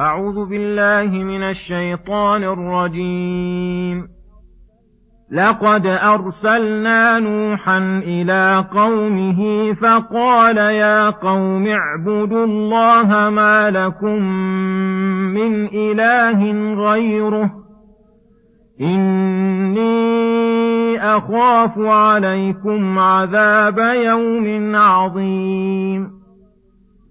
أعوذ بالله من الشيطان الرجيم. لقد أرسلنا نوحا إلى قومه فقال يا قوم اعبدوا الله ما لكم من إله غيره. إني أخاف عليكم عذاب يوم عظيم.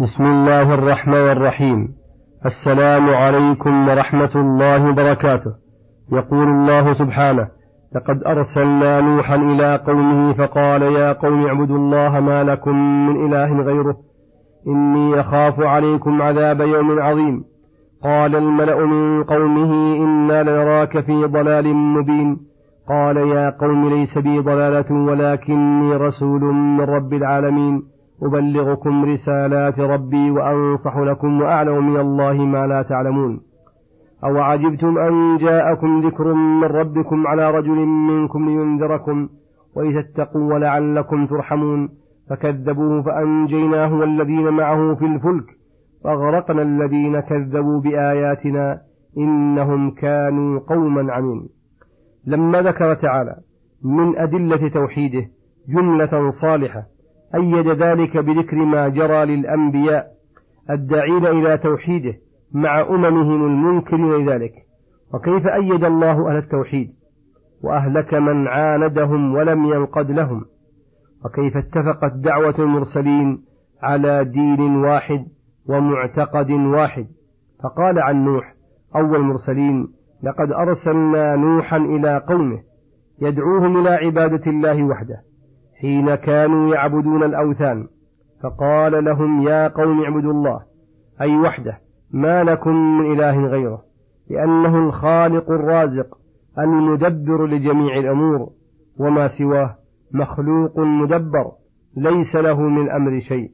بسم الله الرحمن الرحيم السلام عليكم ورحمة الله وبركاته يقول الله سبحانه لقد أرسلنا نوحا إلى قومه فقال يا قوم اعبدوا الله ما لكم من إله غيره إني أخاف عليكم عذاب يوم عظيم قال الملأ من قومه إنا لنراك في ضلال مبين قال يا قوم ليس بي ضلالة ولكني رسول من رب العالمين أبلغكم رسالات ربي وأنصح لكم وأعلم من الله ما لا تعلمون. أو عجبتم أن جاءكم ذكر من ربكم على رجل منكم لينذركم ولتتقوا ولعلكم ترحمون. فكذبوه فأنجيناه والذين معه في الفلك وأغرقنا الذين كذبوا بآياتنا إنهم كانوا قوما عمين لما ذكر تعالى من أدلة توحيده جملة صالحة أيد ذلك بذكر ما جرى للأنبياء الداعين إلى توحيده مع أممهم المنكرين لذلك. وكيف أيد الله أهل التوحيد؟ وأهلك من عاندهم ولم ينقد لهم. وكيف اتفقت دعوة المرسلين على دين واحد ومعتقد واحد؟ فقال عن نوح أول المرسلين لقد أرسلنا نوحا إلى قومه يدعوهم إلى عبادة الله وحده. حين كانوا يعبدون الأوثان فقال لهم يا قوم اعبدوا الله أي وحده ما لكم من إله غيره لأنه الخالق الرازق المدبر لجميع الأمور وما سواه مخلوق مدبر ليس له من أمر شيء.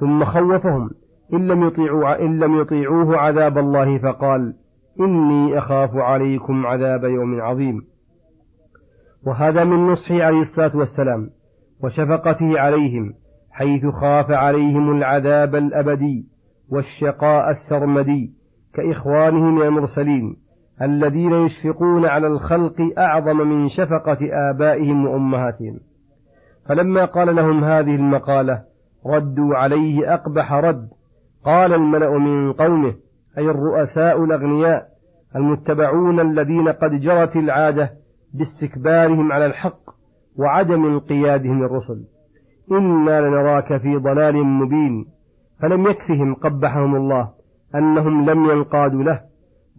ثم خوفهم إن لم, يطيعوا إن لم يطيعوه عذاب الله فقال إني أخاف عليكم عذاب يوم عظيم. وهذا من نصحه عليه الصلاة والسلام. وشفقته عليهم حيث خاف عليهم العذاب الأبدي والشقاء السرمدي كإخوانه من المرسلين الذين يشفقون على الخلق أعظم من شفقة آبائهم وأمهاتهم. فلما قال لهم هذه المقالة ردوا عليه أقبح رد قال الملأ من قومه أي الرؤساء الأغنياء المتبعون الذين قد جرت العادة باستكبارهم على الحق وعدم انقيادهم للرسل إنا لنراك في ضلال مبين. فلم يكفهم قبحهم الله أنهم لم ينقادوا له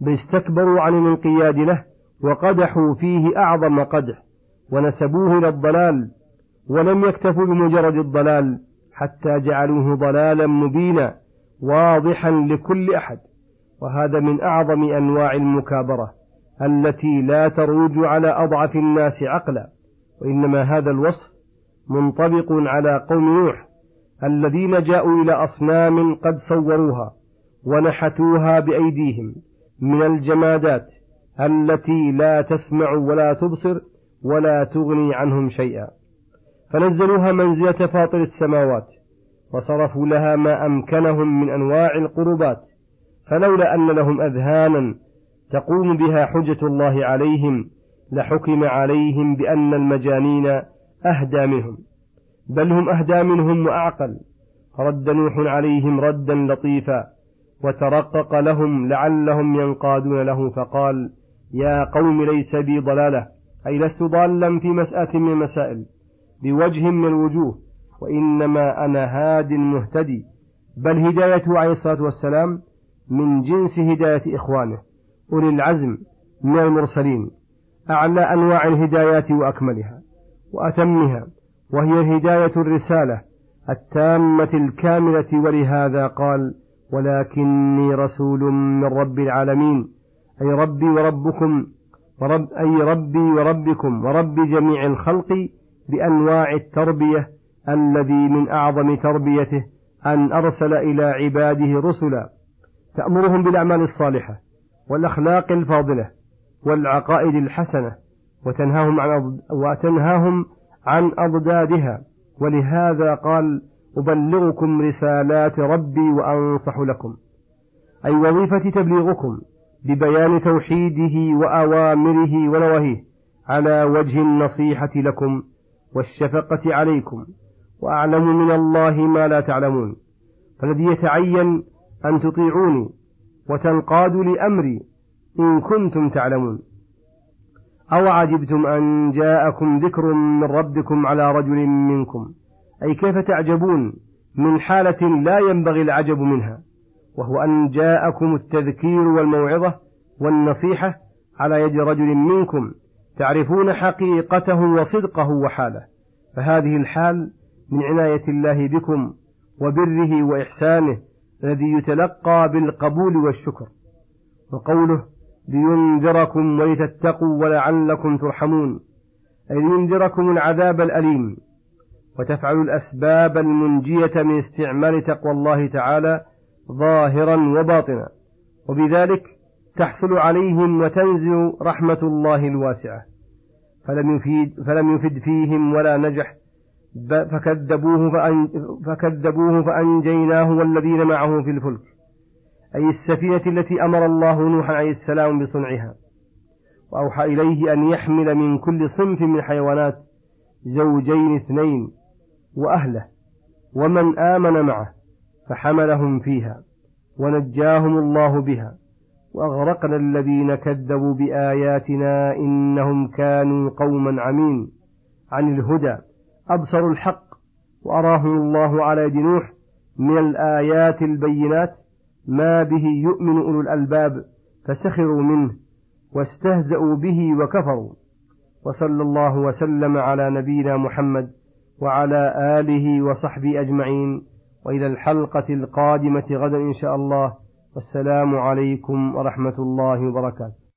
بل استكبروا عن الانقياد له وقدحوا فيه أعظم قدح ونسبوه إلى الضلال ولم يكتفوا بمجرد الضلال حتى جعلوه ضلالا مبينا واضحا لكل أحد. وهذا من أعظم أنواع المكابرة التي لا تروج على أضعف الناس عقلا. وإنما هذا الوصف منطبق على قوم نوح الذين جاءوا إلى أصنام قد صوروها ونحتوها بأيديهم من الجمادات التي لا تسمع ولا تبصر ولا تغني عنهم شيئا. فنزلوها منزلة فاطر السماوات وصرفوا لها ما أمكنهم من أنواع القربات فلولا أن لهم أذهانا تقوم بها حجة الله عليهم لحكم عليهم بأن المجانين أهدى منهم بل هم أهدى منهم وأعقل. فرد نوح عليهم ردا لطيفا وترقق لهم لعلهم ينقادون له فقال يا قوم ليس بي ضلالة أي لست ضالا في مسألة من المسائل بوجه من الوجوه وإنما أنا هاد مهتدي. بل هدايته عليه الصلاة والسلام من جنس هداية إخوانه أولي العزم من المرسلين. أعلى أنواع الهدايات وأكملها وأتمها وهي هداية الرسالة التامة الكاملة ولهذا قال ولكني رسول من رب العالمين أي ربي وربكم ورب أي ربي وربكم ورب جميع الخلق بأنواع التربية الذي من أعظم تربيته أن أرسل إلى عباده رسلا تأمرهم بالأعمال الصالحة والأخلاق الفاضلة والعقائد الحسنة وتنهاهم عن وتنهاهم عن أضدادها. ولهذا قال أبلغكم رسالات ربي وأنصح لكم. أي وظيفة تبليغكم ببيان توحيده وأوامره ونواهيه على وجه النصيحة لكم والشفقة عليكم. وأعلم من الله ما لا تعلمون. فالذي يتعين أن تطيعوني وتنقادوا لأمري إن كنتم تعلمون. أو عجبتم أن جاءكم ذكر من ربكم على رجل منكم. أي كيف تعجبون من حالة لا ينبغي العجب منها؟ وهو أن جاءكم التذكير والموعظة والنصيحة على يد رجل منكم تعرفون حقيقته وصدقه وحاله. فهذه الحال من عناية الله بكم وبره وإحسانه الذي يتلقى بالقبول والشكر. وقوله لينذركم ولتتقوا ولعلكم ترحمون. أي لينذركم العذاب الأليم. وتفعلوا الأسباب المنجية من استعمال تقوى الله تعالى ظاهرا وباطنا. وبذلك تحصل عليهم وتنزل رحمة الله الواسعة. فلم يفيد, فلم يفد فيهم ولا نجح. فكذبوه, فأن فكذبوه فأنجيناه والذين معه في الفلك. أي السفينة التي أمر الله نوحا عليه السلام بصنعها. وأوحى إليه أن يحمل من كل صنف من الحيوانات زوجين اثنين وأهله ومن آمن معه فحملهم فيها ونجاهم الله بها وأغرقنا الذين كذبوا بآياتنا إنهم كانوا قوما عمين عن الهدى أبصروا الحق وأراهم الله على يد نوح من الآيات البينات ما به يؤمن أولو الألباب فسخروا منه واستهزأوا به وكفروا. وصلى الله وسلم على نبينا محمد وعلى آله وصحبه أجمعين. وإلى الحلقة القادمة غدا إن شاء الله. والسلام عليكم ورحمة الله وبركاته.